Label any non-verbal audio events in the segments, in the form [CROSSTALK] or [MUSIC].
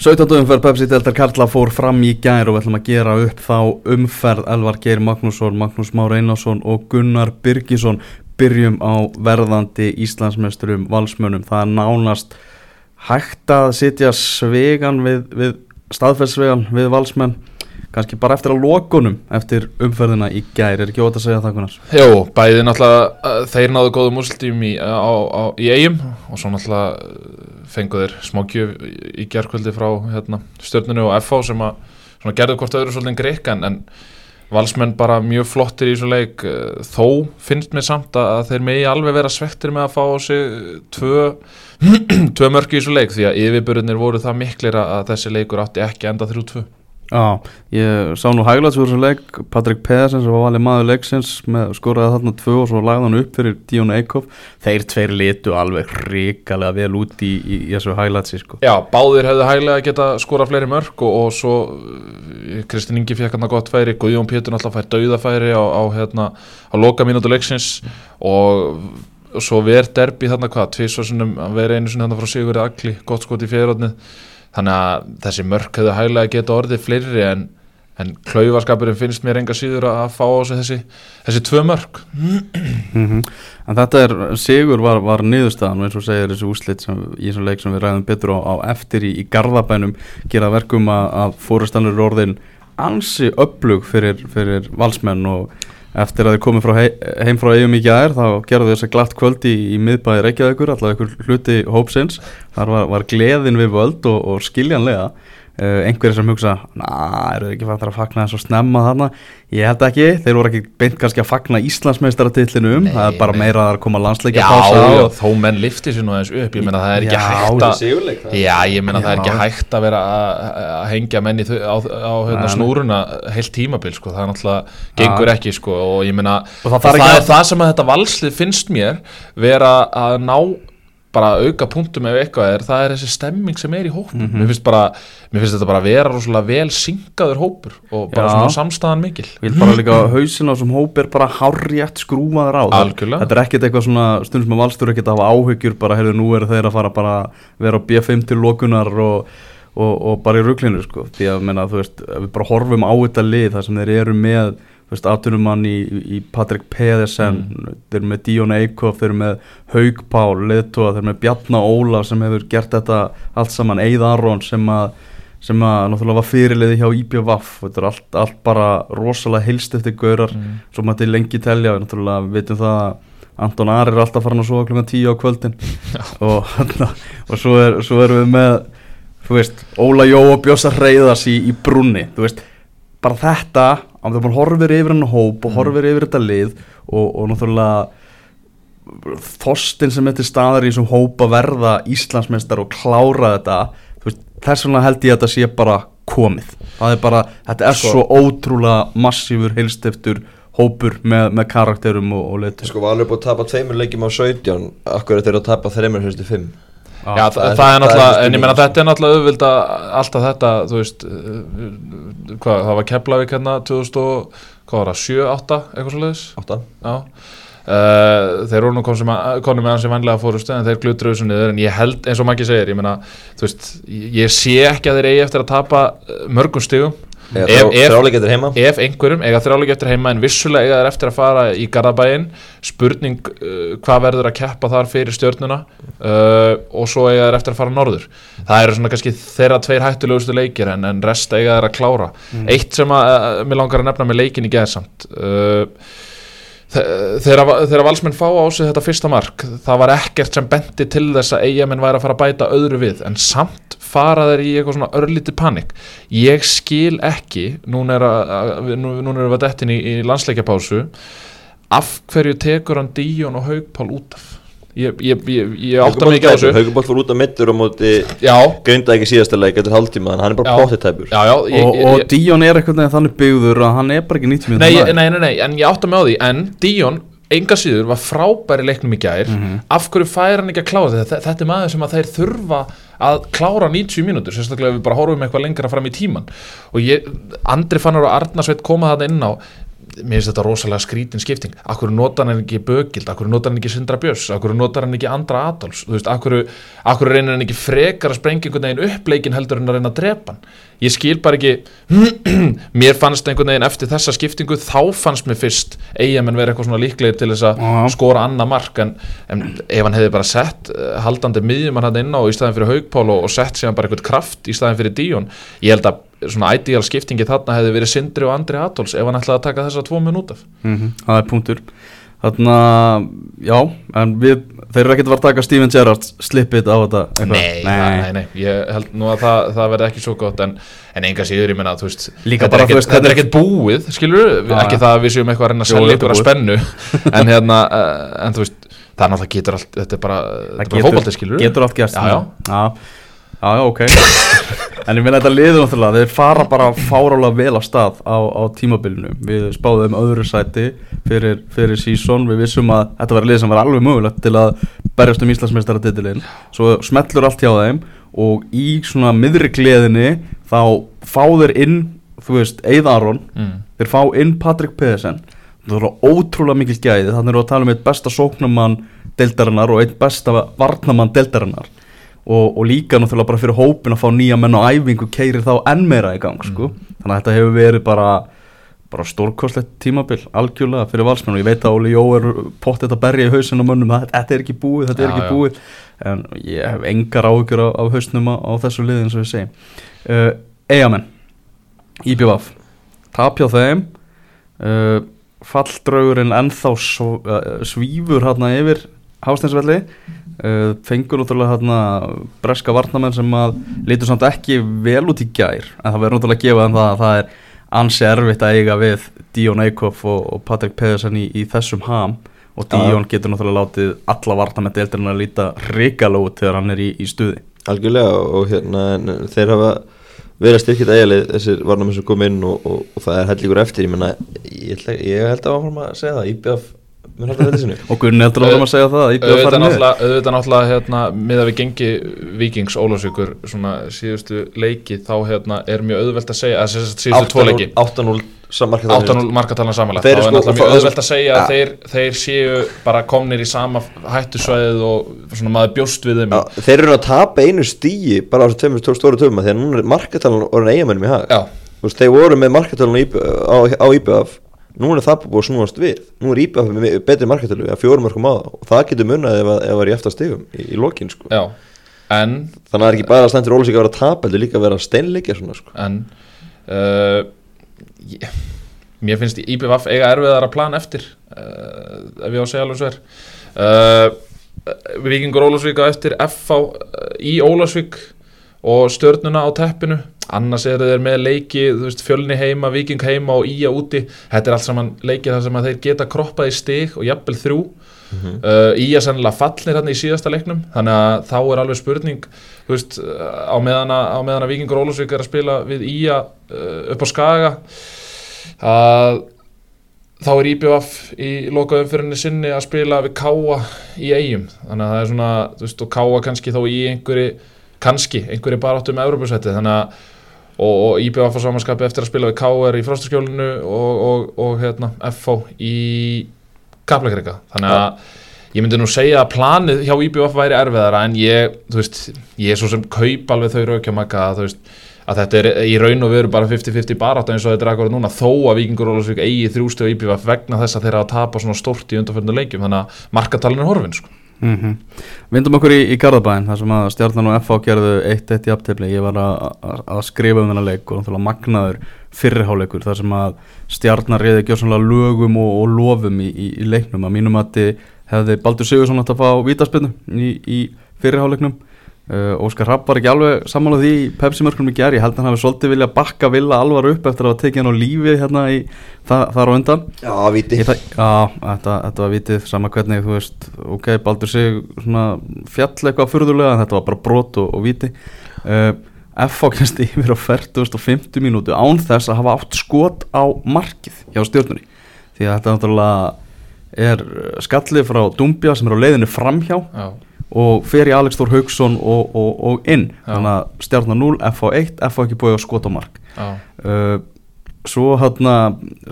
17. umferð Pepsi Delta Karla fór fram í gær og við ætlum að gera upp þá umferð Elvar Geir Magnússon, Magnús Már Einarsson og Gunnar Birgisson byrjum á verðandi Íslandsmeisturum valsmönum. Það er nánast hægt að sitja svegan við, við staðferðsvegan við valsmenn kannski bara eftir að lokunum eftir umferðina í gær, er ekki ótaf að segja það Gunnar? Jó, bæði náttúrulega þeir náðu góðum úrslutum í, í eigum og svo náttúrulega fengu þeir smákjöf í gerðkvöldi frá hérna, stjórnunu og FH sem að gerðu hvort öðru svolítið greik en, en valsmenn bara mjög flottir í þessu leik. Þó finnst mér samt að þeir megi alveg vera svektir með að fá á sig tvö, [CLEARS THROAT] tvö mörki í þessu leik því að yfirbyrðinir voru það miklir að þessi leikur átti ekki enda þrjú tvö Já, ég sá nú hæglaðs úr þessu leik, Patrik Pedersen sem var valið maður leiksins með skoraði þarna tvö og svo lagði hann upp fyrir Díón Eikhoff þeir tveir litu alveg ríkalega vel út í, í, í þessu hæglaðsi sko. Já, báðir hefðu hæglega geta skorað fleiri mörg og, og svo Kristinn Ingi fekk hann að gott færi, Guðjón Pétur náttúrulega fær dauðafæri á, á, hérna, á loka mínútu leiksins og svo verð derbi þarna hvað, tvið svo sem verið einu sinni þarna frá Sigurði Agli, gott skot í fjörðarnið þannig að þessi mörk hefur hæglega geta orðið fleiri en, en klaufaskapurinn finnst mér enga síður að fá á þessi, þessi tvö mörk mm -hmm. En þetta er, Sigur var, var niðurstaðan og eins og segir þessi úslit sem, í þessum leik sem við ræðum betur á, á eftir í, í Garðabænum gera verkum að, að fórustannur orðin ansi upplug fyrir, fyrir valsmenn og eftir að þið komið frá hei, heim frá eigum í gæðir þá gerðu þess að glatt kvöldi í, í miðbæði Reykjavíkur, alltaf einhver hluti hópsins, þar var, var gleðin við völd og, og skiljanlega uh, einhverjir sem hugsa, na, eru þið ekki fættar að fagna þess að snemma þarna? Ég held ekki, þeir voru ekki beint kannski að fagna Íslandsmeistaratillinu um, það er bara nei. meira að koma landsleika pása Já, já, þó menn lifti sér nú eins upp ég menna það er ekki já, hægt að Já, ég menna það er ekki hægt að vera að hengja menni á, á hérna, snúruna heilt tímabil, sko, það er náttúrulega gengur ekki, sko, og ég menna það, það, það er það sem að þetta valslið finnst mér vera að ná bara auka punktum ef eitthvað er það er þessi stemming sem er í hópum mm -hmm. mér, finnst bara, mér finnst þetta bara að vera rosalega vel syngaður hópur og bara Já. svona samstæðan mikil vil bara líka hausin á þessum hóp er bara hárjætt skrúmaður á Algjörlega. þetta er ekkert eitthvað svona stundum sem að valstur ekkert að hafa áhyggjur bara heyrðu nú eru þeir að fara bara vera á B5 til lokunar og, og, og bara í rugglinu sko því að menna, veist, við bara horfum á þetta lið þar sem þeir eru með atvinnumann í, í Patrik Pedersen mm. þeir eru með Díón Eikhoff þeir eru með Haug Pál, leðtóa þeir eru með Bjarnar Óla sem hefur gert þetta allt saman, Eið Aron sem að sem að náttúrulega var fyrirliði hjá IPVaf þetta er allt, allt bara rosalega heilst eftir gaurar, mm. svo maður til lengi telja við náttúrulega veitum það að Anton Ari er alltaf farin að sofa kl. 10 á kvöldin og, og svo, er, svo erum við með þú veist, Óla Jó og Bjósa Reyðars í, í brunni, þú veist bara þetta að það horfir yfir hann hóp og mm. horfir yfir þetta lið og, og náttúrulega þostin sem til staðar í þessum hóp að verða Íslandsmeistar og klára þetta þess vegna held ég að þetta sé bara komið. Það er bara, þetta er sko, svo ótrúlega massífur heilstiftur hópur með, með karakterum og, og litur Sko var alveg búin að tapa tveimur leikjum á 17 akkur þetta er að tapa þreimur höstu 5 Já, Já það, það er náttúrulega, en ég menna þetta er náttúrulega auðvilda alltaf þetta, þú veist, hvað, það var Keflavík hérna 2000, hvað var það, 7-8, eitthvað svo leiðis? 8. Já, uh, þeir eru nú konum með hans í vanlega fórustu en þeir glutruðu svo niður en ég held, eins og ekki segir, ég menna, þú veist, ég sé ekki að þeir eigi eftir að tapa mörgum stigum ef einhverjum eiga þrjáleik eftir heima en vissulega eiga þeir eftir að fara í Garðabæin spurning uh, hvað verður að keppa þar fyrir stjórnuna uh, og svo eiga þeir eftir að fara norður. Það eru svona kannski þeirra tveir hættulegustu leikir en, en rest eiga þeir að klára. Mm. eitt sem að, að mér langar að nefna með leikin í geðsamt uh, þegar valsmenn fá á sig þetta fyrsta mark það var ekkert sem bendi til þess að eigamenn væri að fara að bæta öðru við en samt fara þeir í eitthvað svona örlíti panik. Ég skil ekki núna er, að, núna er við dettin í, í landsleikjapásu af hverju tekur hann Díón og Haugpál út af ég, ég, ég, ég átta mikið á þessu. Haugpál fór út af mittur og móti greinda ekki síðasta leik eftir haldtíma hann er bara pottitæpur og, og Díón er eitthvað þannig byggður að hann er bara ekki 90 nei, nei, nei, nei, en ég átta mig á því en Díón enga síður var frábæri leiknum í gær. Mm -hmm. af hverju fær hann ekki að klára þetta? Þetta er maður sem að þeir þurfa að klára 90 mínútur, sérstaklega við bara horfum eitthvað lengra fram í tíman og ég, Andri Fannar og Arnarsveit koma það inn á mér finnst þetta rosalega skrítin skipting. Akkur notar hann ekki Bögild, akkur notar hann ekki Sindra Björns, akkur notar hann ekki Andra Adolfs? Þú veist, akkur, akkur reynir hann ekki frekar að sprengja einhvern veginn uppleikin heldur en að reyna að drepa hann? Ég skil bara ekki [CLEARS THROAT] mér fannst einhvern veginn eftir þessa skiptingu þá fannst mér fyrst eigamenn verið eitthvað svona líklegir til þess að skora annað mark. En, en ef hann hefði bara sett uh, haldandi miðjum hann inn á í staðin fyrir Haugpál og, og sett síðan bara eitthvað kraft í staðin fyrir Díón ég held að svona ideal skiptingi þarna hefði verið Sindri og Andri Adolfs ef hann ætlaði að taka þessa tvo minn út af. Mhm, það er punktur. Þannig að, já, en við, þeir eru ekkert að fara að taka Steven Gerrard slippið á þetta eitthvað. Nei, nei, nei, nei, ég held nú að það, það verði ekki svo gott en, en enga síður, ég menna, þú veist Líka þetta, er ekkit, er ekkert búið, skilur við, ekki já. það að við séum eitthvað að reyna að selja ykkur að spennu [LAUGHS] en hérna, uh, en þú veist það er náttúrulega getur allt, þetta er bara, þetta er bara fótbolti, skilur við Getur allt gerst. Já, já. já, já, já, ok. En ég meina þetta liður náttúrulega Þeir fara bara fárálega vel á stað á, á tímabilinu. Við spáðum öðru sæti fyrir, fyrir sísón Við vissum að þetta var lið sem var alveg mögulegt til að berjast um Íslandsmeistara titilinn Svo smellur allt hjá þeim og í svona miðri gleðinni þá fá þeir inn þú veist, Eið Aron. Mm. þeir fá inn Patrik Pedersen. Það eru ótrúlega mikil gæði. Þannig eru að tala um eitt besta sóknumann deildarinnar og eitt besta varnamann deildarinnar og, og líka náttúrulega bara fyrir hópin að fá nýja menn á æfingu keirir þá enn meira í gang sko. þannig að þetta hefur verið bara bara stórkostlegt tímabil algjörlega fyrir valsmenn. Og ég veit að Óli Jó er pottið að berja í hausinn á mönnum að þetta er ekki búið, þetta er Já, ekki já. búið. En ég hef engar áhugjur á, á hausnum á, á þessu liði eins og ég segi. Uh, Eyjamenn IBVF tap hjá þeim. Uh, falldraugurinn ennþá svo, uh, svífur hérna yfir hásteinsvelli. Uh, fengur náttúrulega hérna breska varnamenn sem að lítur samt ekki vel út í gær en það verður náttúrulega að gefa þeim það að það er ansi erfitt að eiga við Díón Eikhoff og, og Patrik Pedersen í, í þessum ham. Og. Díón getur náttúrulega látið alla varnamenn deildirinn að líta ríkala út þegar hann er í, í stuði. Algjörlega og hérna en þeir hafa verið að styrkja þetta eiginlega þessir varnamenn sem kom inn og, og, og það er hellingur eftir. Ég, menna, ég, ég held að áfram að segja það IBF mun halda þetta sinu og Gunni heldur áfram að segja það að auðvitað náttúrulega, hérna, miða við gengi Víkings Ólafsvíkur svona síðustu leiki þá hérna, er mjög auðvelt að segja að síðustu tvo leiki. 8-0 sammarkað 8-0 markatalan samanlegt Þeir þá er sko- náttúrulega mjög auðvelt að segja að Ja. þeir, þeir séu bara komnir í sama hættusvæðið og svona maður bjóst við þeim Já, þeir eru að tapa einu stíi bara á þessu stóru töfum því að núna er markatalan orðin eigamennum í hag. Já, Þú veist, þeir voru með markatalan á, IB á, á IBF núna er það búið að snúast við. Nú er IBF með betri markatalu að fjórum mörgum á það. Og það getur munnað ef að- það er í eftir stigum í, í lokin sko. En, þannig að það er ekki bara að stendur Ólusík að vera að tapa heldur líka að vera að steinleikja sko. en uh, ég, Mér finnst IBVF eiga erfiðara plan eftir uh, ef ég á að segja alveg svo er. Uh, Víkingur Ólafsvík á eftir uh, í Ólafsvík og stjörnuna á teppinu. Annars eru þeir með leiki, þú veist, fjölni heima Víking heima og Ía úti. Þetta er allt saman leikið þar sem að þeir geta kroppað í stig og jafnvel þrjú. Uh, Ía sennilega fallir hann í síðasta leiknum þannig að þá er alveg spurning þú veist, á meðan að, meðan að Víkingur Ólafsvík er að spila við Ía uh, upp á Skaga að þá er IBF í lokaumfyrinni sinni að spila við Káa í eigum þannig að það er svona, þú veist, og Káa kannski þá í einhverju, kannski einhverju baráttu með þannig að og, og IBF á samanskapi eftir að spila við Káa í frostaskjólinu og, og, og hérna, FH í Kaplakrika þannig að ég myndi nú segja að planið hjá IBF væri erfiðara en ég, veist, ég er svo sem kaup alveg þau raukjamaka að að þetta er í raun og veru bara 50-50 barátt eins og þetta er akkurat núna þó að Víkingur Ólasvík eigi þrjústu og IBF vegna þess að þeir hafa tapað svona stórt í undanfjörnum leikjum þannig að markatalinn er horfin sko. Mm Vindum okkur í, í Garðabæn þar sem að Stjarnan og FH gerðu 1-1 í aftefli ég var að, skrifa um þennan leik og náttúrulega magnaður fyrriháleikur þar sem að Stjarnan reyði gjörsanlega lögum og, og lofum í, í, í leiknum. Að mínum að þið hefði Baldur Sigursson átt að fá vítaspinnu í, Uh, Óskar Rapp var ekki alveg sammálað því í Pepsi-mörkunum í gerð, ég held að hann hafi svolítið vilja bakka Villa alvar upp eftir að hafa tekið hann á lífi hérna í, það, þar á undan. Já, viti. Ég það, já, þetta, þetta var vitið sama hvernig, þú veist, ok, Baldur sig svona fjall eitthvað furðulega en þetta var bara brot og, og viti. Uh, FH kennst yfir á 40.50 mínútu án þess að hafa átt skot á markið hjá stjórnunni. Því að þetta náttúrulega er skallið frá Dumbja sem er á leiðinu framhjá. Já, og fer í Alex Þór Haugsson og, og, og inn. Já. þannig að stjárna 0, FH 1 FH ekki búið að á mark. Já, uh, svo hérna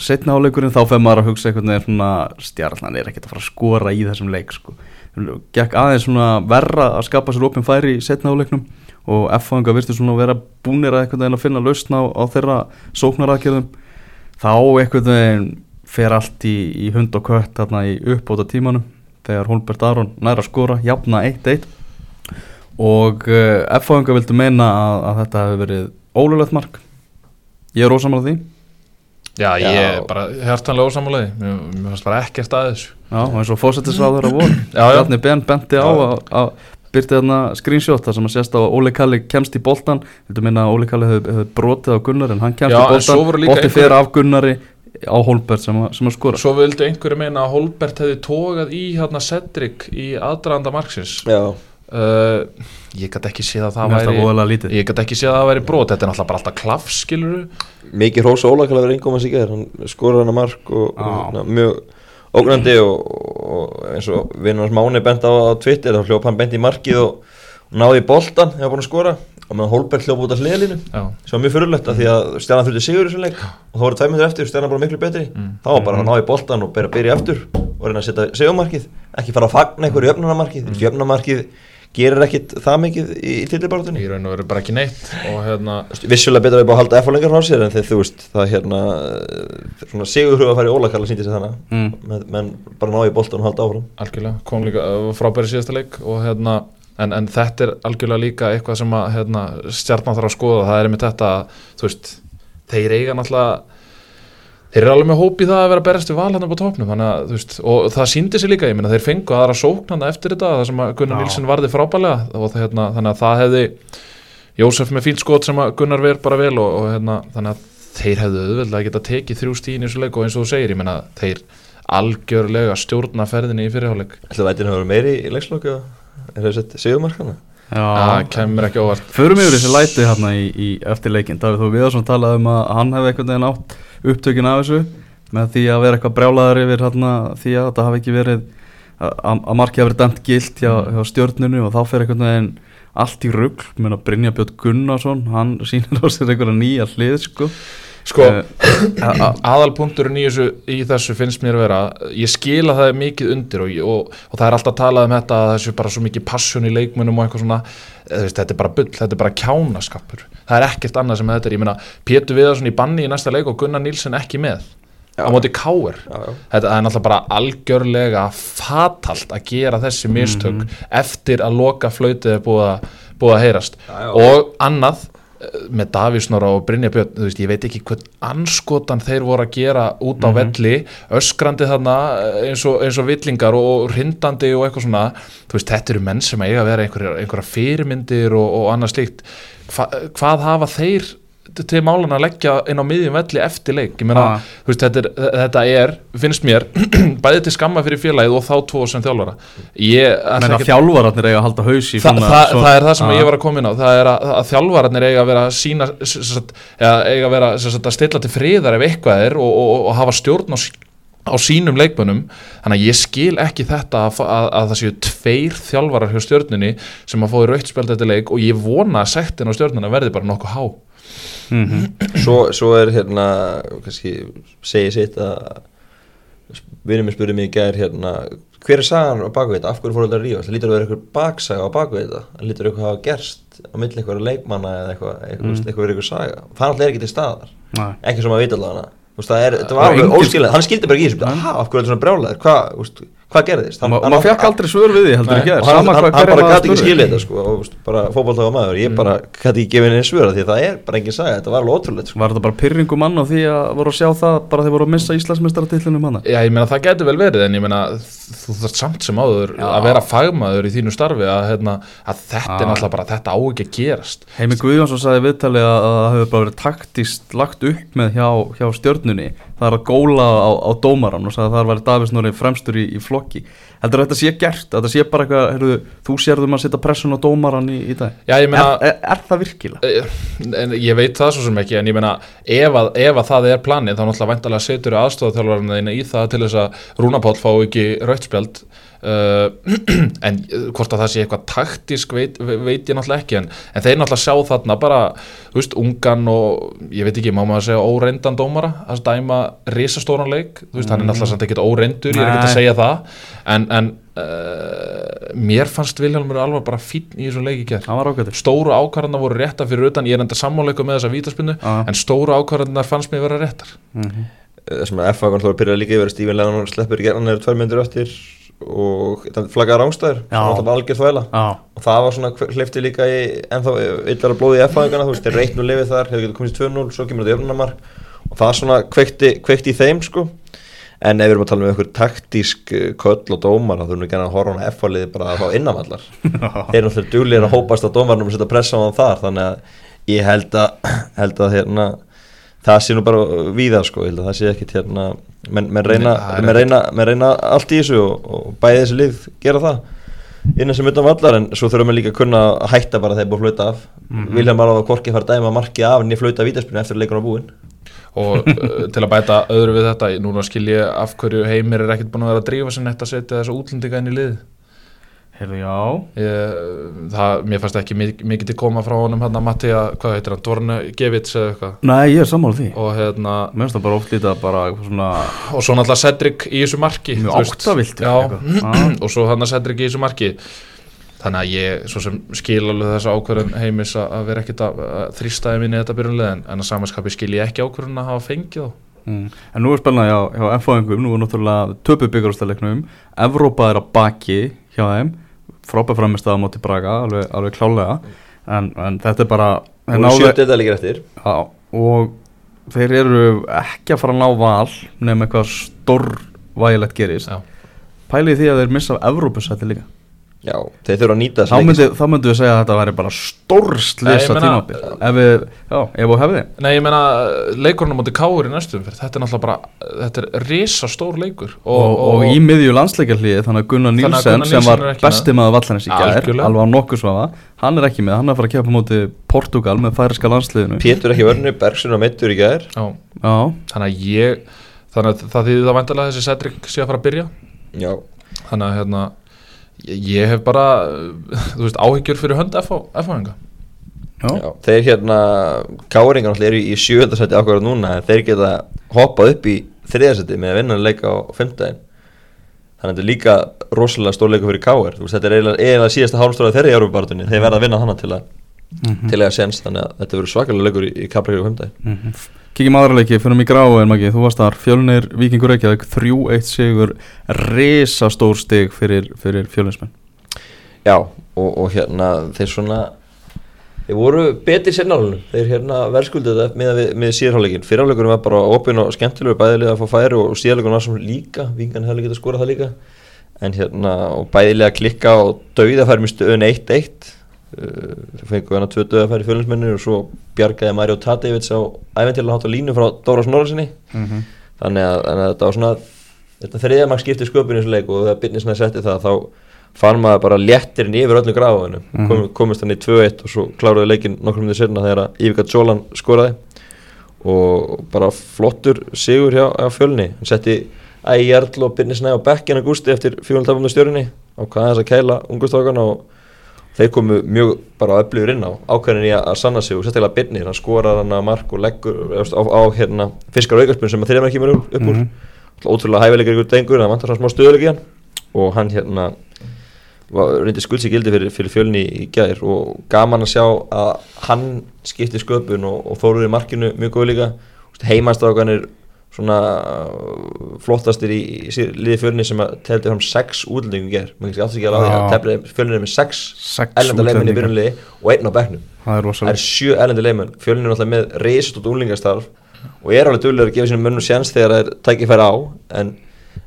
setna áleikurinn þá fer maður að hugsa einhvern veginn svona stjarnan er ekkert að fara að skora í þessum leik sko. gekk aðeins svona verra að skapa sér opinn færi í setna áleiknum og F-fanga virti svona að vera búnir að einhvern veginn að finna lausna á, á þeirra sóknaraðgerðum. Þá veginn fer allt í, í hund og kött þarna í uppbóta tímanum þegar Holbert Aron næra að skora jafna 1-1 og uh, F-fanga vildi meina að, að þetta hefur verið ólulegt mark. Ég er ósamal að því. Já, ég er bara hjartanlega ósamálaði mér, mér fannst bara ekkert að þessu. Já, og eins og fósættisráður að voru Já, já. Bjarni Ben benti á að, að byrti þarna screenshot þar sem að sést á að Óli Kalli kemst í boltan Vildu minna að Óli Kalli hefði hef brotið á Gunnar en hann kemst Já, í voru boltan einhver- fyrir af Gunnari á Holbert sem, að- sem að skora. Svo vildu einhverju meina að Holbert hefði tógað í hérna Cedric í aðdraðanda marksins. Já, uh, Ég gæti ekki séð að það væri Ég gæti ekki séð að það væri brot. Þetta er náttúrulega bara alltaf klaff, skiluru mikið hrósa Ólakala verið ingóma sig gerð, hann skorur hann að mark og, Já. og na, mjög ógnandi og, og eins og vinnars Máni bent á, á Twitter þá hljóp hann bent í markið og, náði í boltan þegar búin að skora og meðan Holberg hljóp út af hliðalínu Já, sem var mjög fyrirlegt að því að Stjarnan þurfti sigur í þessum leik. Og þá voru tveim minnur eftir og Stjarnan bara miklu betri. Mm. þá var bara að ná í boltan og byrja, byrja aftur og reyna að setja segumarkið ekki fara að fagna einhverju jöfnunarmarkið. Mm. jöfnunarmarkið gerir ekkit það mikið í, í tillibartunni í raun og veru bara ekki neitt. Og hérna vissulega betur að við búið að halda F á lengar frá sér en þegar þú veist það hérna svona sigurhuga færi ólakalla síndi sig þannig mm. menn, menn bara ná í boltan og halda áfram. Algjörlega. Kom líka uh, frábæri síðasta leik. Og hérna en, en þetta er algjörlega líka eitthvað sem að hérna, stjarnan þarf að skoða. Það er með þetta að, þú veist þeir eiga náttúrulega þeir eru alveg með hóp í það að vera að berast við val hérna topnum þannig að veist og það síndi sig líka ég meina þeir fengu aðra sóknanda eftir þetta það sem að Gunnar. Nilsson varði frábælega og hérna, þannig að það hefði Jósef með fín skot sem að Gunnar ver bara vel og, og hérna, þannig að þeir hefðu auðveldlega geta tekið þrjú stíðin í þessu leik og eins og þú segir, ég meina þeir algjörlega stjórna ferðinni í fyrirháleik ætla vætin hefur verið meiri í leikslokku er það það Já, kemur ekki óvart. Förum yfir þessi læti hérna í, í eftir leikin Davíð Þó Viðarsson talaði um að hann hefði einhvern veginn átt upptökin af þessu með því að vera eitthvað brjálaður yfir hérna, því að það hafi ekki verið að, að markið hafi verið dæmt gilt hjá, hjá stjórnunu og þá fer einhvern veginn allt í rugl, menn að Brynja Björn Gunnarsson hann [LAUGHS] sýnir á sér einhverja nýja hlið sko, sko, Eh, aðalpunkturinn í þessu, í þessu finnst mér vera ég skil að það mikið undir og, og, og það er alltaf talað um þetta að þessu bara svo mikið passion í leikmunum og eitthvað svona eða, veist, þetta er bara bull, þetta er bara kjánaskapur það er ekkert annað sem þetta er, ég meina Pétur Viðarsson í banni í næsta leik og Gunnar Nílsen ekki með Já. á móti já. þetta er náttúrulega bara algjörlega fatalt að gera þessi mistök eftir að loka flautið er búið að, að heyrast Já, já. og annað eh, með Davísnóra og Brynja Björn þú veist, ég veit ekki hvern anskotan þeir voru að gera út á velli öskrandi þarna eins og, eins og villingar og, rindandi og eitthvað svona. Þú veist, þetta eru menn sem eiga að vera einhverja, einhverja fyrirmyndir og, og annað slíkt. Hva, hvað hafa þeir til málan að leggja inn á miðjum velli eftir leik, ég meina, Ah. veist, þetta er, þetta er finnst mér, [CLEARS THROAT] bæði til skamma fyrir félagið og þá tvo sem þjálfara. Þjálfararnir eiga að halda haus í Þa, svona, það, svona það er það sem Ah. ég var að koma inn á. Það er að, að þjálfararnir eiga að vera sína eða eiga að vera sagt, að stilla til friðar ef eitthvað er og, og, og hafa stjórn á, sí- á sínum leikmönnum. Þannig að ég skil ekki þetta að, að, að það séu tveir þjálfarar hjá stjórnunni sem að fóði raukt spjald þetta leik og ég vona að sektin á stjórnuna verði bara nokkuð há Mhm. svo, svo er hérna kannski segi sitt að vinnum mér spurði mig í gær hérna hver er sagan á baku þetta, af hverju fór þetta að rífa það lítur að vera eitthvað baksaga á baku þetta. Það lítur eitthvað að hafa gerst á milli eitthvað leikmanna eða eitthvað, eitthvað, mm. eitthvað verið eitthvað saga. Það alltaf er ekki til staðar, Nei. ekki sem að vita allavega það er, Já, var óskilað, hann skildi bara ekki í þessu, af hverju er þetta svona brjálæður, hvað, hvað gerðist? Hann- Ma- hann- maður fekk aldrei svör við því heldur ekki og er hann, sama hann, hann bara gæti ekki skilja þetta sko, og bara fótballtaga maður, ég bara gæti ekki gefið henni svöra því að það er bara engin saga, þetta var alveg ótrúlegt sko. Var þetta bara pyrringu mann á því að voru að sjá það bara þeir voru að missa Íslandsmeistaratillinu manna? Já, ég meina það getur vel verið en ég meina þú þarf samt sem áður Já. að vera fagmaður í þínu starfi að, hérna, að þetta er Já. náttúrulega bara þetta á ekki að gerast Heimi Guðjónsson sagði viðtali að að það það er að góla á, á dómaran og sagði að það var Davís Nóri fremstur í, í flokki. Heldur þetta sé gert, þetta sé bara eitthvað heyrðu, þú sérðum að setja pressun á dómaran í, í dag? Já, meina er, er, er það virkilega? Eh, en ég veit það svo sem ekki en ég meina ef að, ef að það er planið þá náttúrulega væntalega setur aðstofþjálfarinn þína í það til þess að Rúnapáll fá ekki rautspjald uh, [CLEARS THROAT] en uh, hvort að það sé eitthvað taktisk veit, veit ég náttúrulega ekki en, en þeir náttúrulega sjá þarna bara veist, ungan og ég veit ekki, má maður segja óreindan dómara að dæma risastóran leik, þú veist, hann er náttúrulega samt ekkert óreindur, ég er ekkert að segja það en, en uh, mér fannst Vilhelmur alveg bara fínn í þessum leik í gerð stóru ákvarðanar voru réttar fyrir utan ég er enda sammáleiku með þessa vítaspinnu Já. en stóru ákvarðanar fannst mér vera réttar. Mhm. það sem að FA kannski að byrja líka yfir Stífin Lennon sleppur í gerðan er tvær myndir eftir og það flaggaði rángstæður og það var svona hleyfti líka í ennþá yllara blóði í F-fæðingana þú veist, þeir reitn og lifið þar, hefur getið komist í 2-0 svo kemur þetta öfnumark og það svona kveikti, kveikti í þeim sko. En ef við erum að tala um einhver taktísk eh, köll og dómar þá þurfum við gæna að horfa á hana F-fæðliði bara að fá innanvallar. [LAUGHS] Þeir eru náttúrulega duglir að hópast á dómarnum og setja pressa á hann þar þannig að ég held að, [CLEARS THROAT] held að hérna, það sé nú bara víða sko, að menn, menn, reyna, menn, reyna, menn reyna allt í þessu og, og bæði þessi lið gera það. Innan sem utan vallar en svo þurfum við líka að kunna að hætta bara þegar búið að flauta af. Mm -hmm. Vilhelm alveg að korki fara að dæma marki af en ég flauta vítaspinu eftir að leikur á búin og uh, [LAUGHS] til að bæta öðru við þetta núna skil ég af hverju heimir er ekkert búin að vera að drífa sem neitt að setja þessa útlendinga inn í lið heyrðu, já. Ég, það, mér fannst ekki mik- mikið til koma frá honum hann að Matti að, hvað heitir hann, Dorne Gevits eða eitthvað? Nei, ég er sammála því. Og hérna Mér finnst það bara oft lítið að bara eitthvað svona og svo náttúrulega Cedric í þessu marki Mjög þú veist. áttaviltur Já, eitthvað. [CLEARS THROAT] Og svo hann að Cedric í þessu marki. Þannig að ég svo sem skil alveg þessa ákvörðun heimis að að vera ekkit að, að þrýstaði minni þetta byrjunlega en, en að samanskapi skil ég ekki ákvörðun að hafa fengið þá. Mm. En nú er spennað hjá, hjá F-fáingum, nú er náttúrulega töpu byggarústaleiknum, Evrópa er að baki hjá þeim, frábæð framist að móti Braga, alveg, alveg klálega, en, en þetta er bara, eftir Já, og þeir eru ekki að fara að ná val nefnum eitthvað stórvægilegt gerist. Já. Pælið því að þeir missa af Evrópusætti líka. Já, þeir þurfa að nýta Þá myndi, þá myndi við segja að þetta væri bara meina- tímabil. Ef við, já, ef við hefði. Nei, ég meina leikurinn á móti Káur í næstum fyrir þetta er náttúrulega bara, þetta er risa stór leikur og, og, í miðju landsleikjarlíði þannig að Gunnar að Nílsen sem var besti maður vallarins í gær alveg á nokkuð svafa, hann er ekki með. Hann er að fara að keppa á móti Portugal með færiska landsliðinu. Pétur ekki vörnu, Bergson og Meittur í gær. Já, já, þannig að ég þannig að það ég, hef bara, þú veist, áhyggjur fyrir hönd F-fáinga já, já, þeir hérna Káringar eru í sjöðarsætti ákvarðar núna en þeir geta hoppað upp í þriðarsætti með að vinna leika á fimmtæðin þannig að þetta er líka rosalega stór leikur fyrir Káir þetta er eiginlega, eiginlega síðasta hálmstóra þeirri í Európa-bartunni þeir verða að vinna hana til að Mhm. til að sens þannig að þetta verður svakalega leikur í, í Kaplarík á fimmtæðin Mhm. kíkjum aðra leiki, fyrir mig gráu en magi, þú varst þar. Fjölnir Víkingur Reykjavík 3-1 sigur risastór stig fyrir, fyrir fjölinsmenn Já, og, og hérna þeir svona þeir voru betri sérnálunum þeir hérna verðskuldu þetta með, með síðarháleikin fyrirháleikurinn var bara opinn og skemmtilegur bæðilega að fá færi og síðarháleikurinn var svona líka. Vingan hefði getað skorað það líka. En hérna og bæðilega klikka og dauðafæri með stöðun 1-1 Uh, þeir fengu hana tvö döðafæri fjölinsmennir og svo bjargaði Mario Tadevits á æventilega hátt á línu frá Dóra Snorrasinni Mhm. þannig að, þannig að þetta var svona þetta þriðja mark skipti sköpun í þessu leik og þegar Bitnisnæði setti það þá fann maður bara léttirinn yfir öllum gráðinu Mhm. Kom, komist hann í 2-1 og svo kláruði leikin nokkrum minnir sérna þegar að Ivica Jolan skoraði. Og bara flottur sigur hjá, hjá fjölni. Hann setti Ægi Jarl og Bitnisnæði á bekkina gústi eftir fjóltafum þeir komu mjög bara öflugur inn á ákveðin í að, sanna sig og sérstaklega Bitnir, hann skorar hann að mark og leggur á, á, á hérna, fiskar aukarspunn sem að þriðja kemur upp úr. Mhm. ótrúlega hæfileikar ykkur dengur það vantar svona smá stöðuleik í hann. Og hann hérna reyndi skuldsi gildi fyrir, fyrir fjölni í, gær og gaman að sjá að hann skipti sköpun og, og þóruður í markinu mjög góð líka. Heimastákanir svona uh, flottastir í, í liði fjölni sem að teldi fram sex útlendingum í gær. Maður kannski aftur ekki alveg að fjölni er með sex Sex ellenda leikmenn í byrjunliði og einn á bekknum. Það er er sjö erlendi leikmenn. Fjölnir er náttúrulega með reysastótt úlingastarf og er alveg duglegur að gefa sínum mönnum sjans þegar það er tækifæri á. En,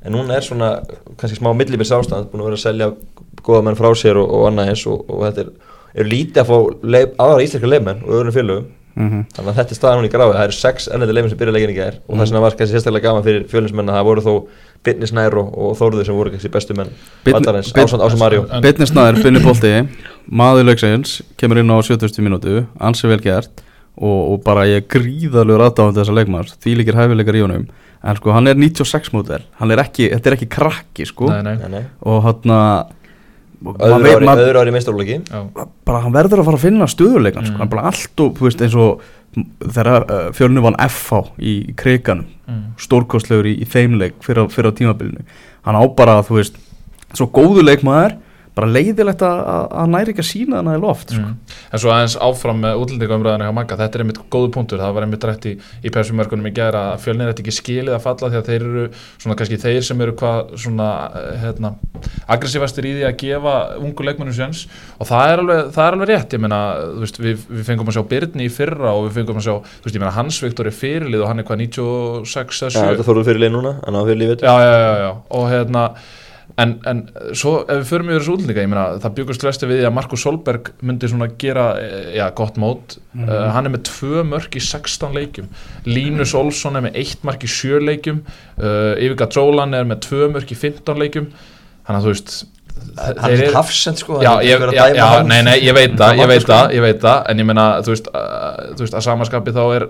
en núna er svona kannski smá millibils ástand búin að vera að selja góða menn frá sér og, og annað eins og, og þetta er, er lítið að fá leif, aðra íslenska leikmenn og öðrum félögum Mhm. þannig að þetta er staðan hún í gráði það eru sex erlendi leikmenn sem byrja leikin í gær og það sem var kannski sérstaklega gaman fyrir fjölinsmenn að það voru þó Bitnis Nær og, og Þórður sem voru kannski bestu menn Bitni- Bit- ásand ásand Marjó Bitni Snæður, Binni Bolti maður leiksins, kemur inn á 70. mínútu ansi vel gert og, og bara ég er gríðalegur aðdáðan þessar leikmanns, því líkir hæfileikar í honum en sko hann er 96 mótel hann er ekki, þetta er ekki krakki sko Nei, nei, Nei, nei. og hann Öðru ári, öðru ári meistarlóki já, bara hann verður að fara að finna stöðuleikan sko. Mm. hann er bara allt og, þú veist, eins og þegar uh, fjölnu vann FH í, kriganum, mm. stórkostlegur í, í þeimleik fyrir, á- fyrir á tímabilinu hann á bara, þú veist, svo góðu leikmaður bara leiðilegt að, að, að næri ekki að sína hana í loft sko. Mm. En svo aðeins áfram með útlendingaumræðinu hjá Magga, þetta er einmitt góðu punktur, það var einmitt rætt í, í persumörkunum í gæra að fjölnir þetta ekki skilið að falla því að þeir eru svona kannski þeir sem eru hvað svona eh, hérna, aggressívastir í því að gefa ungu leikmennum séns. Og það er alveg, það er alveg rétt, ég meina, þú veist, við, við fengum að sjá Byrni í fyrra og við fengum að sjá, þú veist, ég meina Hans Viktor er fyrirlið og hann er hvað 96 eða Já, 7 þetta fóruð fyrir leið núna, hann á fyrir lífið já, já, já, já, og en, en svo ef við förum yfir þessu útlendinga ég meina, það byggust flesti við að Markus Solberg myndi svona gera, eh, já, gott mót. Mhm. uh, hann er með tvö mörk í 16 leikjum. Línus Olsson er með eitt mörk í 7 leikjum. Uh, Yvika Drólan er með tvö mörk í 15 leikjum. Þannig að þú veist Hann er hafsend sko Já, ég, já, já, nei, nei, ég veit það, ég veit sko. það, ég veit það, en ég meina, þú veist, að, þú veist, að samaskapi þá er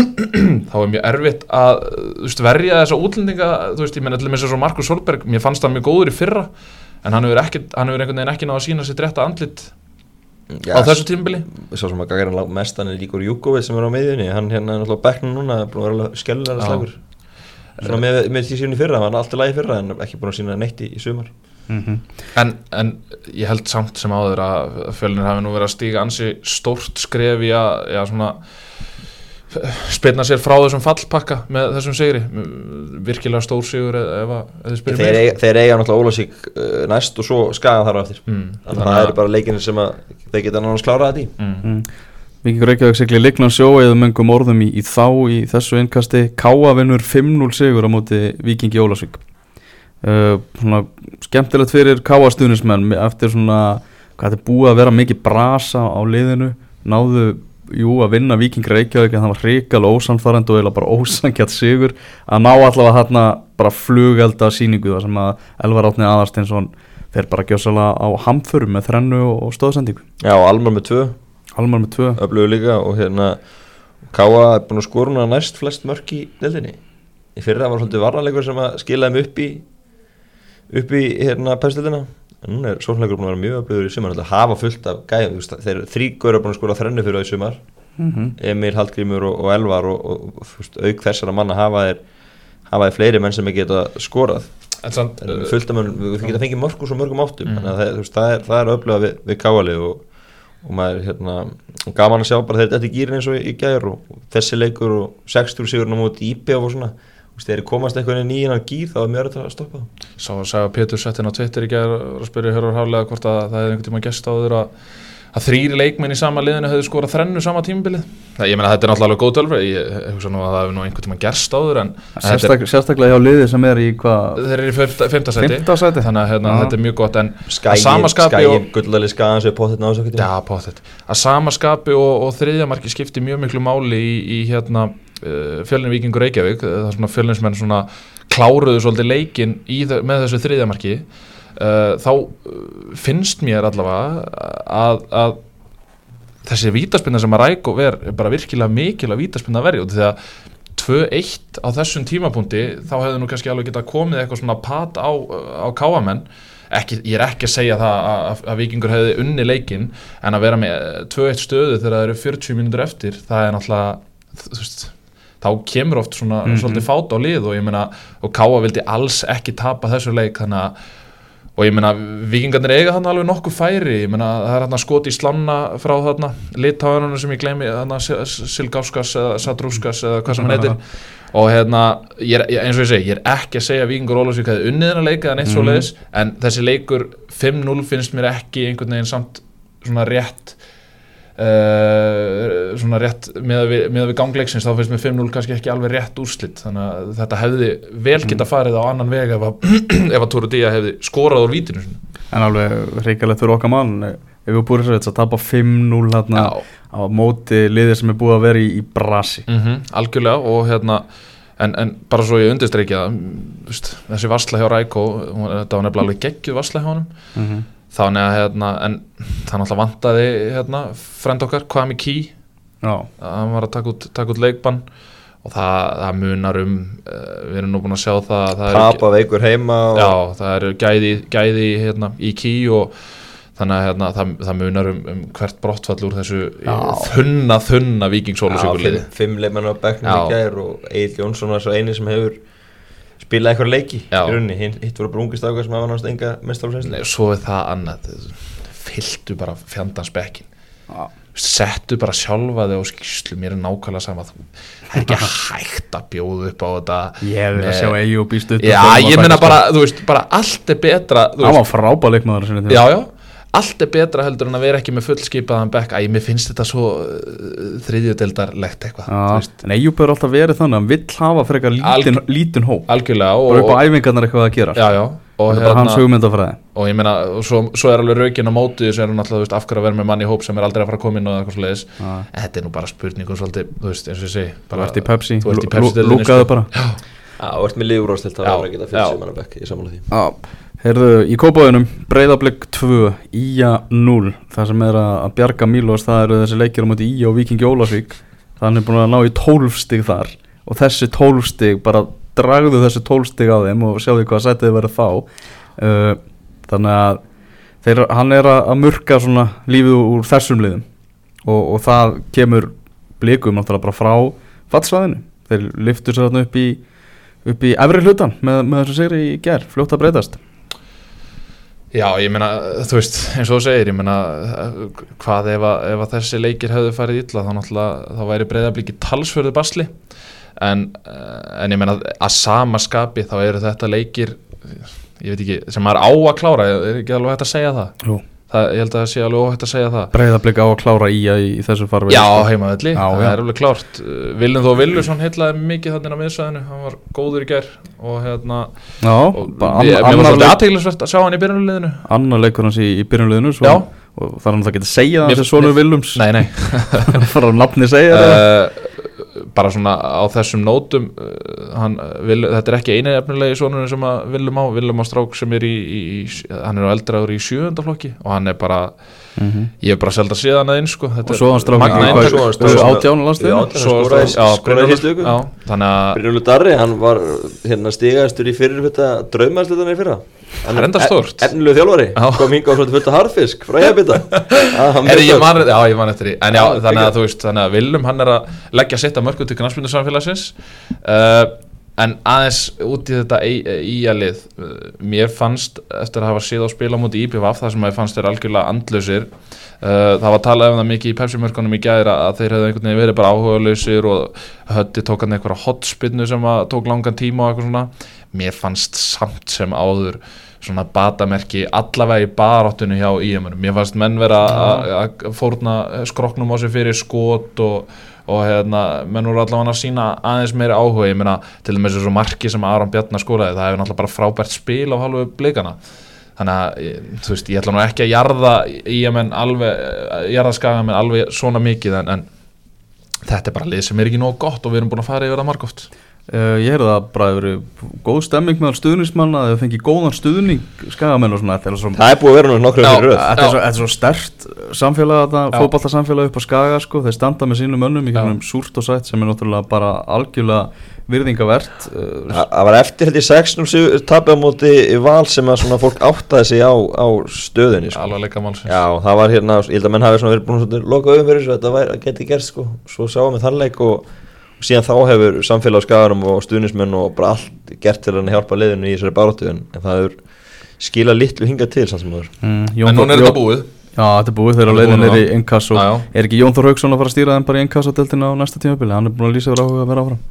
[CLEARS THROAT] þá er mjög erfitt að, veist, verja þessa útlendinga, þú veist, ég meina, til dæmis eins og Markus Solberg, mér fannst það mjög góður í fyrra, en hann hefur ekki, hann hefur einhvern veginn ekki náða að sína sitt rétta andlit Já, á þessu tímabili. Svo sem að gaggar hann mest hann er Ígor Júkovið sem er á miðjunni Hann hérna er náttúrulega á bekknum núna Það er búin að vera Já. slagur Svona með, með því síðan í fyrra, hann var alltaf lagi í fyrra En ekki búin að sína neitt í, í sumar mm En, en ég held samt sem áður að fjölnir hafi nú verið að stíga ansi stórt skref í að, já, svona, spilna sér frá þessum fallpakka með þessum sigri. Virkilega stór sigur ef, ef, að- ef þið spyrir Þeir, mig. eiga, þeir eiga náttúrulega Ólasík uh, næst og svo skagan þar á eftir. Mm, Þannig að það eru bara leikinir sem að þeir geta náttúrulega klárað þetta í. Mm, Mm. Víkingur Reykjavík sigli lignan sjó eða mengum orðum í, í þá í þessu innkasti. Káa vinnur 5-0 sigur á móti Víkingi Ólasvík uh, svona skemmtilegt fyrir Káa stuðnismenn eftir svona hvað þetta búið að vera mikið brasa á liðinu. Náðu jú að vinna Víking Reykjavík en það var hrikalega ósamfærand og eiginlega bara ósangjart sigur að ná allavega þarna bara flugelda síningu þar sem að Elvar Átni Aðarsteinsson fer bara gjössalega á hamförum með þrennu og stóðsendingu Já, Almar með tvö, Almar með tvö. Öflugur líka Og hérna, Káa er búin að skora núna næst flest mörk í deildinni. Í fyrra var svolítið varnarleikur sem að skila þeim upp í upp í hérna pestildina en núna er sóknleikur búin að vera mjög öflugur í sumar hafa fullt af veist, þeir þríkur að búin að skora þrennu fyrir það í sumar. Mm Emil, Hallgrímur og, og Elvar og, og, veist, auk þessara manna hafa þeir hafa þeir fleiri menn sem ekki geta skorað. En samt uh, fullt af menn, við geta fengið mörg úr svo mörgum áttum Mm. þannig að veist, það er, það er öfluga við, við káali og, og maður hérna, og gaman að sjá bara þeir þetta í gýrin eins og í, í gær og, þessi leikur og 60 sigurinn á móti ípi og svona þegar þeir komast eitthvað inn í innan gýr þá er mjög öll að stoppa það Sá að sagði Pétur settin á Twitter í gær og spurði Hörður Hárlega hvort að það hefði einhvern tíma gest áður að, að þrýri leikmenn í sama liðinu hefði skorað þrennu sama tímabilið. Það, ég meina þetta er náttúrulega góð tölfræði, ég ég hugsa nú að það hefði nú einhvern tíma gerst áður en þetta er, Sérstak, Sérstaklega hjá liði sem er í hvað? Þeir eru í fymta, fymta seti, Fimmta sæti? Þannig að hérna, þetta er mjög gott en Skæin, að sama skapi skæin, og, gullali skagan sem er potið náðu já, pottet, að sama skapi og, og þriðjamarki skipti mjög miklu máli í, í hérna uh, fjölinn Víkingur Reykjavík, það er svona fjölinsmenn svona kláruðu svolítið leikin þe- með þessu þriðjamarki uh, þá uh, finnst mér allavega að, að þessi vítaspinna sem að Ræko ver er bara virkilega mikil að vítaspinna verja af því að 2-1 á þessum tímapunkti þá hefðu nú kannski alveg getað komið eitthvað svona pat á, á káamenn ekki, ég er ekki að segja það að, að, að vikingur hefði unni leikinn en að vera með 2-1 stöðu þegar það eru 40 mínútur eftir það er náttúrulega þú veist, þá kemur oft svona Mhm. svolítið fát á lið og ég meina og Káa vildi alls ekki tapa þessu leik þannig að og ég meina vikingarnir eiga þarna alveg nokkuð færi ég meina það er þarna skot í slanna frá þarna litáðunum sem ég gleymi þarna Silgáskas eða Sadrúskas eða hvað sem hann heitir og hérna ég eins og ég segi, ég er ekki að segja að Víkingur Ólafsvík hefði unnið þennan leika eða neitt Mhm. svo leiðis en þessi leikur 5-0 finnst mér ekki einhvern veginn samt svona rétt Uh, svona rétt með við, með við gangleiksins þá finnst mér 5-0 kannski ekki alveg rétt úrslit. Þannig að þetta hefði vel geta farið á annan veg ef að, [CLEARS THROAT] að Tóru Día hefði skorað úr vítinu sinni. En alveg reikalegt fyrir okkar mann Ef við búið þess að tapa 5-0 hérna á móti liði sem er búið að vera í, í brasi. Mm algjörlega og hérna en, en bara svo ég undistreikja það þessi varsla hjá hún- þetta var nefnilega alveg geggjuð varsla hjá honum. Mm -hmm. Þannig að hérna, en það náttúrulega vantaði hérna, frend okkar, Kwame Key Já, hann var að taka út, taka út leikbann og það, það munar um uh, við erum nú búin að sjá það að það eru- Tapa veikur heima og Já, það eru gæði, gæði hérna, í ký og þannig að hérna, það, það munar um, um hvert brottfall úr þessu Já. þunna, þunna Já, vikingsólusíkuliði fimm, fimm leikmenn á bekknum Já. í gær og Egil Jónsson var svo eini sem hefur spilað eitthvað leiki í Hinn- hitt voru bara ungi strákar sem hafa náttúrulega enga mestarfræslu Nei, svo er það annað. Fylltu bara fjandans bekkin. Já, settu bara sjálfa þig á skýslu mér er nákvæmlega sama. Það er ekki hægt að bjóða upp á þetta ég hefði að sjá eigi og býst upp Já, ég meina bara, þú veist, bara allt er betra þú Það var frábæð leikmaður sinni tíma. Já, já, allt er betra heldur en að vera ekki með fullskipaðan bekk Æ, mér finnst þetta svo uh, þriðjödeldarlegt eitthvað þú Já, veist, en Eyjúb er alltaf verið þannig að hann vill hafa frekar lítinn, lítinn hóp. algjörlega bara upp og, á æfingarnar eitthvað að gera. Já, já, og, það er bara hans hérna, hugmyndafræði. og ég meina, og svo, svo er alveg raukin á móti þessu er hún alltaf, þú veist, af hverju að vera með mann í hóp sem er aldrei að fara að koma inn og eitthvað Já. en þetta er nú bara spurningum svolítið, þú veist, eins og ég segi þú ert í Pepsi, þú ert í Pepsi-deildinni, lúkaðu sko. bara. Já, og ert með liðurástilt að vera að geta fyrir sem hann að bekk, ég samála því. Já, heyrðu, í kópáðunum Breiðablик 2, Ía 0 það sem er að bjarga Mílos það eru þessi leikir á móti Ía og Vikingi Ólasvík þannig búin að ná í 12 stig þar. Og þessi 12 stig, bara dragðu þessi 12 stig á þeim og sjáðu hvað sætið þið verið þá. Uh, þannig að þeir, hann er að, murka svona lífið úr þessum liðum. Og, og það kemur blikum náttúrulega bara frá fattsvæðinu þeir lyftu sér þarna upp í upp í efri hlutan með, með þessu sigri í ger, fljótt að breytast Já, ég meina, þú veist, eins og þú segir, ég meina, hvað ef að, ef að þessi leikir hefðu farið illa, þá náttúrulega, þá væri breyðabliki talsförðu basli, en, eh, en ég meina, að sama skapi, þá eru þetta leikir, ég veit ekki, sem maður á að klára, er ekki alveg hægt að segja það? Jú. Það ég held að það sé alveg óhægt að segja það. Breiðablika á að klára í að í þessu farvegi. Já, heimavelli, Já, það já. er alveg klárt. Viljum þó Villusson heitlaði mikið þannig á miðsvæðinu. Hann var góður í gær og hérna Já, og mér var svolítið aðteglisvert að sjá hann í byrjunarliðinu. Annar leikur hans í, í byrjunliðinu svo, og það er hann það getur segja það þessi sonur Willums. Nei, nei. [LAUGHS] Frá nafni segja það. uh, bara svona á þessum nótum uh, hann, vil, þetta er ekki eini efnilegi sonurinn sem að Viljum á Viljum á strák sem er í, í, í hann er á eldraður í sjöundaflokki og hann er bara Mhm. ég hef bara selda síðan að inn sko. Þetta og svo hann strákinn magna í eintak. hvað- svo hann hvað- strákinn- átján landsliðinu Já, Svo hann skoraði- já, skoraði Brynjólfur- síðustu viku. já, þannig að Brynjólfur Darri, hann var hérna stigastur í fyrir þetta draumaðslutunni fyrra Hann Það er enda stórt. Efnilegu þjálfari, Já. kom hinga á svolítið fullt af harfisk frá hefbita [LAUGHS] Heri, ég man, já, ég man eftir því. En já, þannig að þú veist, þannig að Willum hann er að leggja sitt að mörgum til knastbyndu samfélagsins uh, en aðeins út í þetta íjalið uh, mér fannst eftir að hafa séð á spila móti IPVF það sem að ég fannst þeir algjörlega andlausir uh, það var talað um það mikið í Pepsi-mörkunum í gæðir að þeir hefðu einhvern veginn verið bara áhuga og hötti tók hann einhverja hotspinnu sem tók langan tíma og eitthvað svona mér fannst samt sem áður svona batamerki allavega í baráttunni hjá íemunum mér fannst menn vera að- fórna skroknum á sig fyrir skot og, og hérna, menn voru allavega að sína aðeins meiri áhuga, ég meina til dæmis þessu marki sem Aron Bjarnar skóraði það hefur náttúrulega bara frábært spil á halvu blikana. Þannig að, ég- þú veist, ég ætla nú ekki að jarða íemenn alveg, jarða skagamenn alveg svona mikið en, en þetta er bara lið sem er ekki nóg gott og við erum búin að fara yfir það margóft Uh, ég heyrði að bara hefur verið góð stemming meðal stuðnismanna að þau fengi góðan stuðning skagamenn og svona þetta er svo, Það er búið að vera nú nokkru Já. fyrir röð. Þetta er svo, þetta er svo stert samfélag þetta, Já. fótballtarsamfélag upp á skaga sko, þeir standa með sínum önnum í gegnum súrt og sætt sem er náttúrulega bara algjörlega virðingavert uh, Það það var eftir þetta í sexnum tapja á móti í val sem að svona fólk áttaði sig á, á stöðunni sko. alveg leika málsins. Já, það var hérna, ég held að menn hafi verið búin að loka auðum og, og síðan þá hefur samfélag á skagarum og stuðnismenn og bara allt gert til að hjálpa liðinu í þessari baróttu en, en það hefur skilað litlu hingað til samt sem það er. mm, en núna er þetta búið Já, þetta er búið þegar að er er í Já, já. Er ekki Jón Þór Hauksson að fara að stýra þeim bara í inkasso-deltina á næsta tímabili Hann er búin að lýsa verið áhuga að vera áfram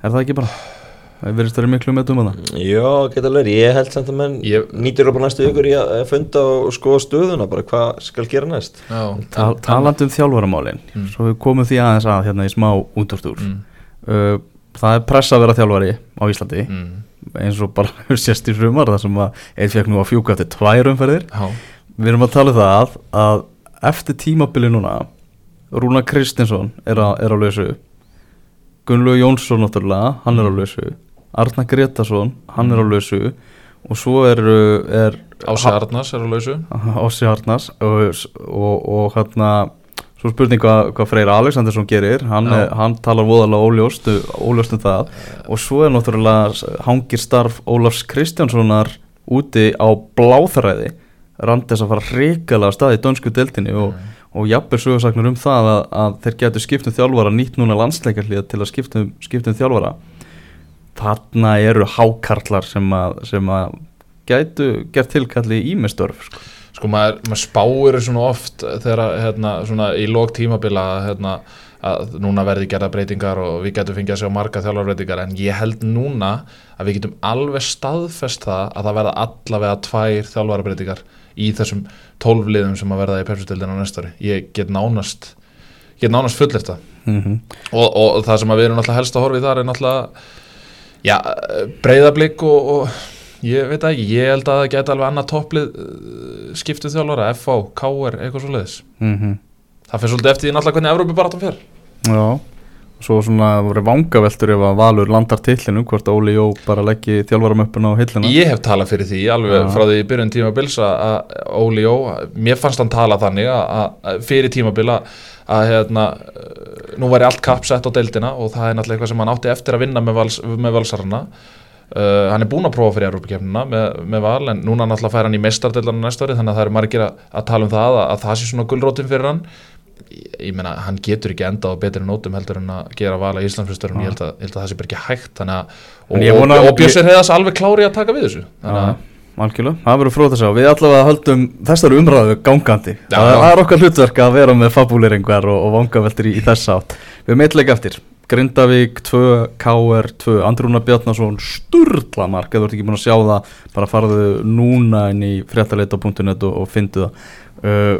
Er það ekki bara? Það verðist verið miklu með um það. Já, geta alveg, ég held samt að menn Ég- nýtur bara næstu ykkur í að að funda og skoða stöðuna, bara hvað skal gera næst? Já, Tal, Talandi um þjálfaramálin Mm. Svo við komum því aðeins að hérna í smá útúrstúr mm, uh, Það er pressa að vera þjálfari á Íslandi mm, eins og bara [LAUGHS] sést í frumar þar sem að einn fekk nú að fjúka eftir tvær umferðir. Já, Við erum að tala um það að, að eftir tímabili núna Rúna Kristinsson er, er á lausu Gunnlaug Jónsson náttúrulega, hann er á lausu. Arna Gretarsson, hann er á lausu. Og svo er, er Ási Arnars er á lausu. Ossi Hartnars og, og, og hérna svo spurning hvað, hvað Freyr Alexandersson gerir. Hann, er, hann talar voðalega óljóst, óljóst um það. Og svo er náttúrulega hangir starf Ólafs Kristjánssonar úti á bláþræði. Randes að fara hrikalega stað í dönsku deltinni og, og jafnvel sögursaknar um það að, að þeir getur skipt um þjálfara nýtt núna landsleikarlið til að skipta um, skipta um þjálfara þarna eru hákarlar sem að, sem að gætu gert tilkalli í með störf sko. sko maður, maður spáir svona oft þegar hérna svona í lók tímabila hérna að núna verði gerða breytingar og við getum fengið að sjá marga þjálfarbreytingar en ég held núna að við getum alveg staðfest það að það verða allavega tvær þjálfarbreytingar í þessum tólfliðum sem að verða í pepsutildinu á næsta ári. Ég get nánast get nánast fullir það. Mm og, og það sem að við erum náttúrulega helst að horfa í þar er náttúrulega já, breyðablík og, og ég veit ekki, ég held að það geti alveg annað topplið uh, skiptið þjálfara, FH, KR, eitthvað svo leiðis mm það fyrir svolítið eftir því náttúrulega hvernig Evrópi bara fer Já, svo svona voru vangaveltur ef að Valur landar tillinu hvort Óli Jó bara leggji þjálfaramöppuna á hillina ég hef talað fyrir því alveg Já. frá því byrjun tímabils að Óli Jó, mér fannst hann tala þannig að, fyrir tímabil að, hérna, uh, nú væri allt kappsett á deildina og það er náttúrulega eitthvað sem hann átti eftir að vinna með, vals, með valsarana. Uh, hann er búinn að prófa fyrir Európa-kefnina með, með val en núna náttúrulega fær hann í meistardeildana næsta ári þannig að það eru margir að, að tala um það að, að það sé svona gullrótin fyrir hann ég, meina, hann getur ekki enda á betri nótum heldur en að gera val að Íslandsfyrstörum ég, ég held að það sé bara ekki hægt þannig að, og, og, Björsir hefðast alveg klári að taka við þessu. Algjörlega, það verður fróð að við allavega höldum þessari umræðu gangandi. Já, það, já. það er okkar hlutverk að vera með fabúleringar og, og vangaveltur í, í þess átt. Við erum eitthvað eftir. Grindavík 2, KR 2, Andrúna Bjarnason sturla mark, eða þú ert ekki búin að sjá það bara farðu núna inn í fréttaleita.net og, og fyndu það. Uh,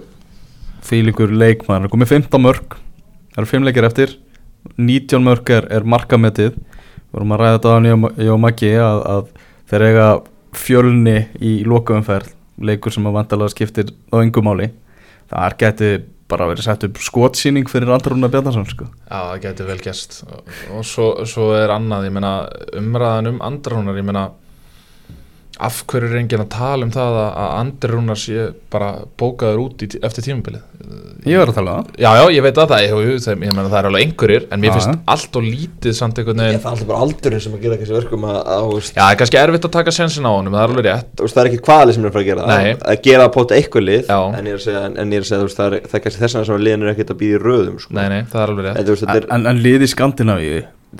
fílingur leikmaður, það er komið 15 mörg það eru 5 leikir eftir. 19 mörg er, er markametið. Við vorum að ræða þetta á hann ég og Maggi að, að þeir eiga fjölni í lokaumferð. Leikur sem að vandalega skiptir á engum máli. Það geti bara verið sett upp skotsýning fyrir Andrúna Bjarnason sko. Já, það getur vel gerst. Og, og svo, svo er annað, ég meina umræðan um andrúnar, ég meina af hverju er enginn að tala um það að, að andrúnar sé bara bókaður út í, tí- eftir tímabilið ég verður að tala um það Já, já, ég veit að það, ég, ég, ég, ég meina það er alveg einhverjir en mér finnst allt og lítið samt einhvern veginn það er alltaf bara aldurinn sem að gera kannski verkum að, að veist, Já, það er kannski erfitt að taka sensin á honum, það er alveg rétt það er ekki kvali sem er að fara að gera Nei. það að gera að póta eitthvað lið Já. en ég er að segja, en, er að segja það, er, það er kannski þess að liðin er ekkert að býða í röðum sko. Nei, nei,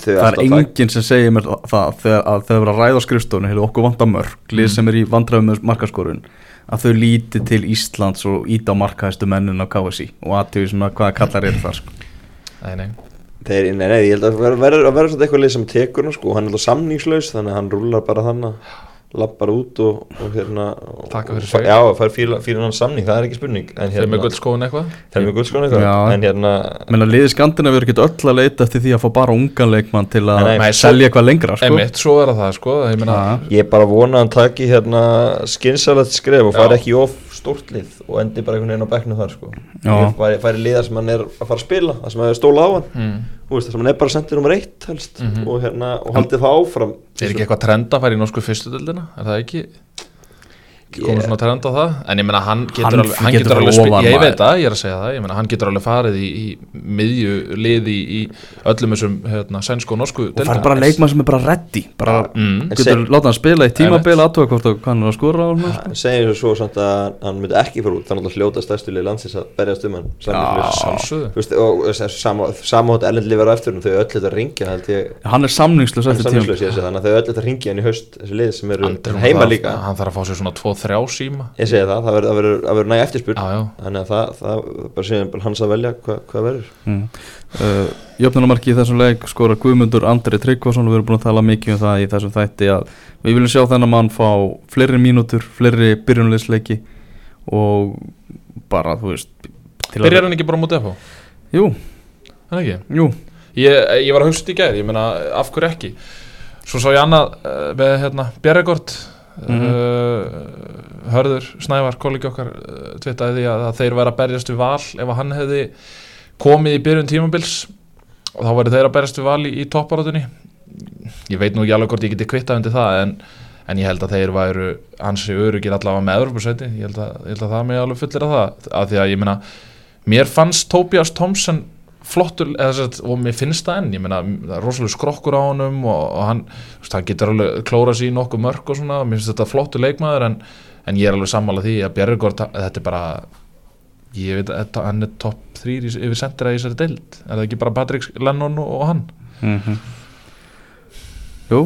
það er er, þau er enginn sem segir mér það þegar, að það er að ræða á skrifstofunni hefur okkur vanta mörg, lið sem er í vandræðum með markaskorun að þau líti til Íslands og íta á markaðistu mennin á KSI og aðtöðu svona hvaða kallar eru það sko. Nei, nei, Þeir, nei, nei, ég held að verður ver, ver, ver eitthvað lið sem tekur hann sko, hann er alltaf samningslaus þannig að hann rúlar bara þannig lappar út og, og hérna og, sig. Já, fær fyrir, hann samning, það er ekki spurning en þeir með hérna, guldskóin eitthvað þeir með guldskóna eitthvað Já. en hérna, menn að liði Skandinavíu er ekki öll að leita eftir því að fá bara ungan leikmann til að selja eitthvað lengra sko. Einmitt, svo er það sko, ég meina Já. ég er bara vona að hann taki hérna skynsalegt skref og fari Já. ekki of stórt lið og endi bara einhvern veginn á bekknu þar sko Já. fari, fari liðar sem hann er að fara að spila það sem hann er stóla á hann mm. Þú veist, það sem hann er bara sendið nummer eitt helst Mhm. og, hérna, og haldið það áfram Er ekki eitthvað trend að fara í norsku fyrstudöldina? Er það ekki? Ég- svona trend á það. En ég meina hann getur Hann alveg, hann getur alveg spi- ofan, ég veit það, ég er að segja það. Ég meina hann getur alveg farið í, í miðju liði í, í öllum þessum hérna, sænsku og norsku og fær bara leikmann sem er bara ready. Bara mm. Getur seg- láta hann spila í tímabil aðtöða hvort og hann er að skora á hann segir svo samt að hann myndi ekki fara út. Þannig að hljóta stærstu lið landsins að berjast um hann. Og hótt erlendli vera eftir hann þau öll þetta ringja held ég. Hann er samningslös þannig að þau öll þetta ringja hann í haust þessi lið sem eru Andri, heima líka. hann þarf að fá sér svona 2-3 síma. Ég segi það, það verður- verður næg eftirspurn. Já, já, þannig að það, það bara séum bara hans að velja hvað, hvað verður. Mm. uh, jöfnunamarki í þessum leik skora Guðmundur Andri Tryggvason og við erum búin að tala mikið um það í þessum þætti að við viljum sjá þennan mann fá fleiri mínútur, fleiri byrjunleisleiki og bara þú veist til að- byrjar hann ekki bara mútið FH? Jú, hann ekki? jú. Ég, ég var að hugsa þetta í gær, ég meina af hverju ekki? Svo sá ég annað uh, með hérna, Bjerregord Mhm. uh, Hörður Snævar, kollegi okkar uh, tvittaði því að, þeir væri að berjast við val ef hann hefði komið í byrjun tímabils. Og þá væri þeir að berjast við val í, í topparátunni ég veit nú ekki alveg hvort ég geti kvittað undir það en, en ég held að þeir væru ansi örugir allavega með Evropasæti ég ég held að það mig alveg fullir að það af því að ég meina, mér fannst Tobias Thompson flottur sett, og mér finnst það enn, ég meina það er rosalega skrokkur á honum og, og hann, veist, hann getur alveg klóra sér í nokkuð mörg og svona, mér finnst þetta flottur leikmaður en, en ég er alveg sammála því að Bjergård, þetta er bara ég veit að hann er topp þrýr yfir sendera í þessari deild, er það ekki bara Patrick Lennon og, og hann? mm Jú,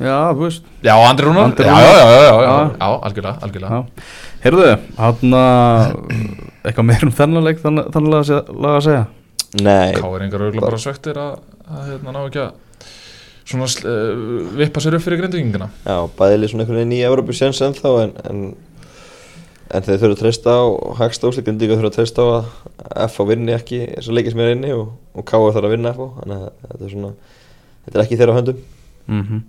já, þú veist Já, Andri Rúnar, Andri Rúnar. já, já, já, já, Já. já, algjörlega, algjörlega Já. Heyrðu, hann eitthvað meir um þennan leik þannig að segja- Káringar eru bara svektir að, að hérna ná ekki að svona uh, vippa sér upp fyrir grindvíkingina já, bæðileg svona einhvern veginn í Evropu séns ennþá en, en, en þeir þurfa að treysta á Hagsta úrslit, Grindvíka þurfa að treysta á að FH vinni ekki þess að leikja sem er inni og, og KF þarf að vinna FH þannig að þetta er svona þetta er ekki þeirra höndum. Mm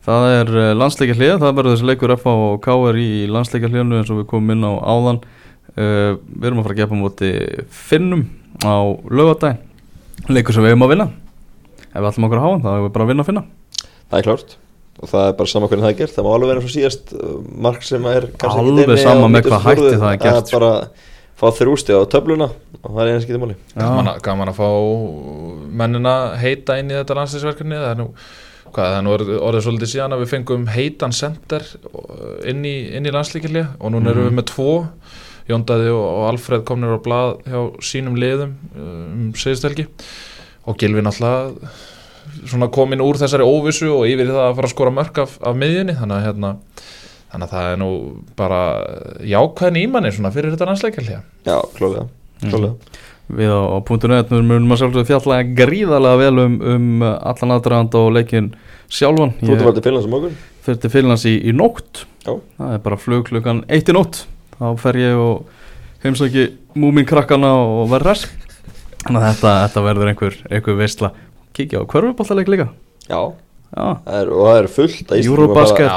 Það er landsleikja hlið, það verður þessi leikur F og KR í landsleikja hliðinu eins og við komum inn á áðan uh, Við erum að fara að gefa móti Finnum á lögadaginn Leikur sem við hefum að vinna. Ef við ætlum okkur að hafa, þá hefum við bara að vinna að finna. Það er klárt. Og það er bara sama hvernig það er gert. Það má alveg vera svo síðast uh, mark sem er kannski Alveg ekki inni sama á með hvað 94., hætti það er gert, að bara fá þeir úrstið á töfluna og það er eina skiptum máli. Gaman, að- að fá mennina heita inn í þetta landslýsverkefni það er nú, hvað, það er nú orðið, orðið svolítið síðan að við fengum heitan sender inn í, inn í landslíkilja og núna erum við með tvo Jóndaði og, og Alfred komnir á blað hjá sínum liðum um segistelgi og Gilvi náttúrulega svona komin úr þessari óvissu og yfir í það að fara að skora mörk af, af miðjunni. Þannig að hérna þannig að það er nú bara jákvæðin ímanni svona fyrir þetta landsleikilja já, Mhm. klálega. Við á, á .net munum að sjálfsögðu fjalla gríðarlega vel um, um allan aðdragand og leikin sjálfan. Þú ert að fara til Finnlands á morgun? fyrir til Finnlands í, í nótt. Já. það er bara flug klukkan eitt í nótt þá fer ég og heimsæki múmin krakkana og verður res þannig að þetta, þetta verður einhver, einhver veistla kíkja á hverfubóltaleik líka. Já, já, það er, og það er fullt að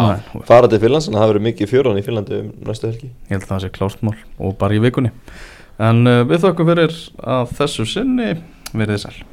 maður. fara til Finnlands en það verður mikið fjörðan í Finnlandi um næstu helgi. Ég held að það sé klárstmál og bara í vikunni. En uh, við þakkum fyrir að þessu sinni. Verið þið sæl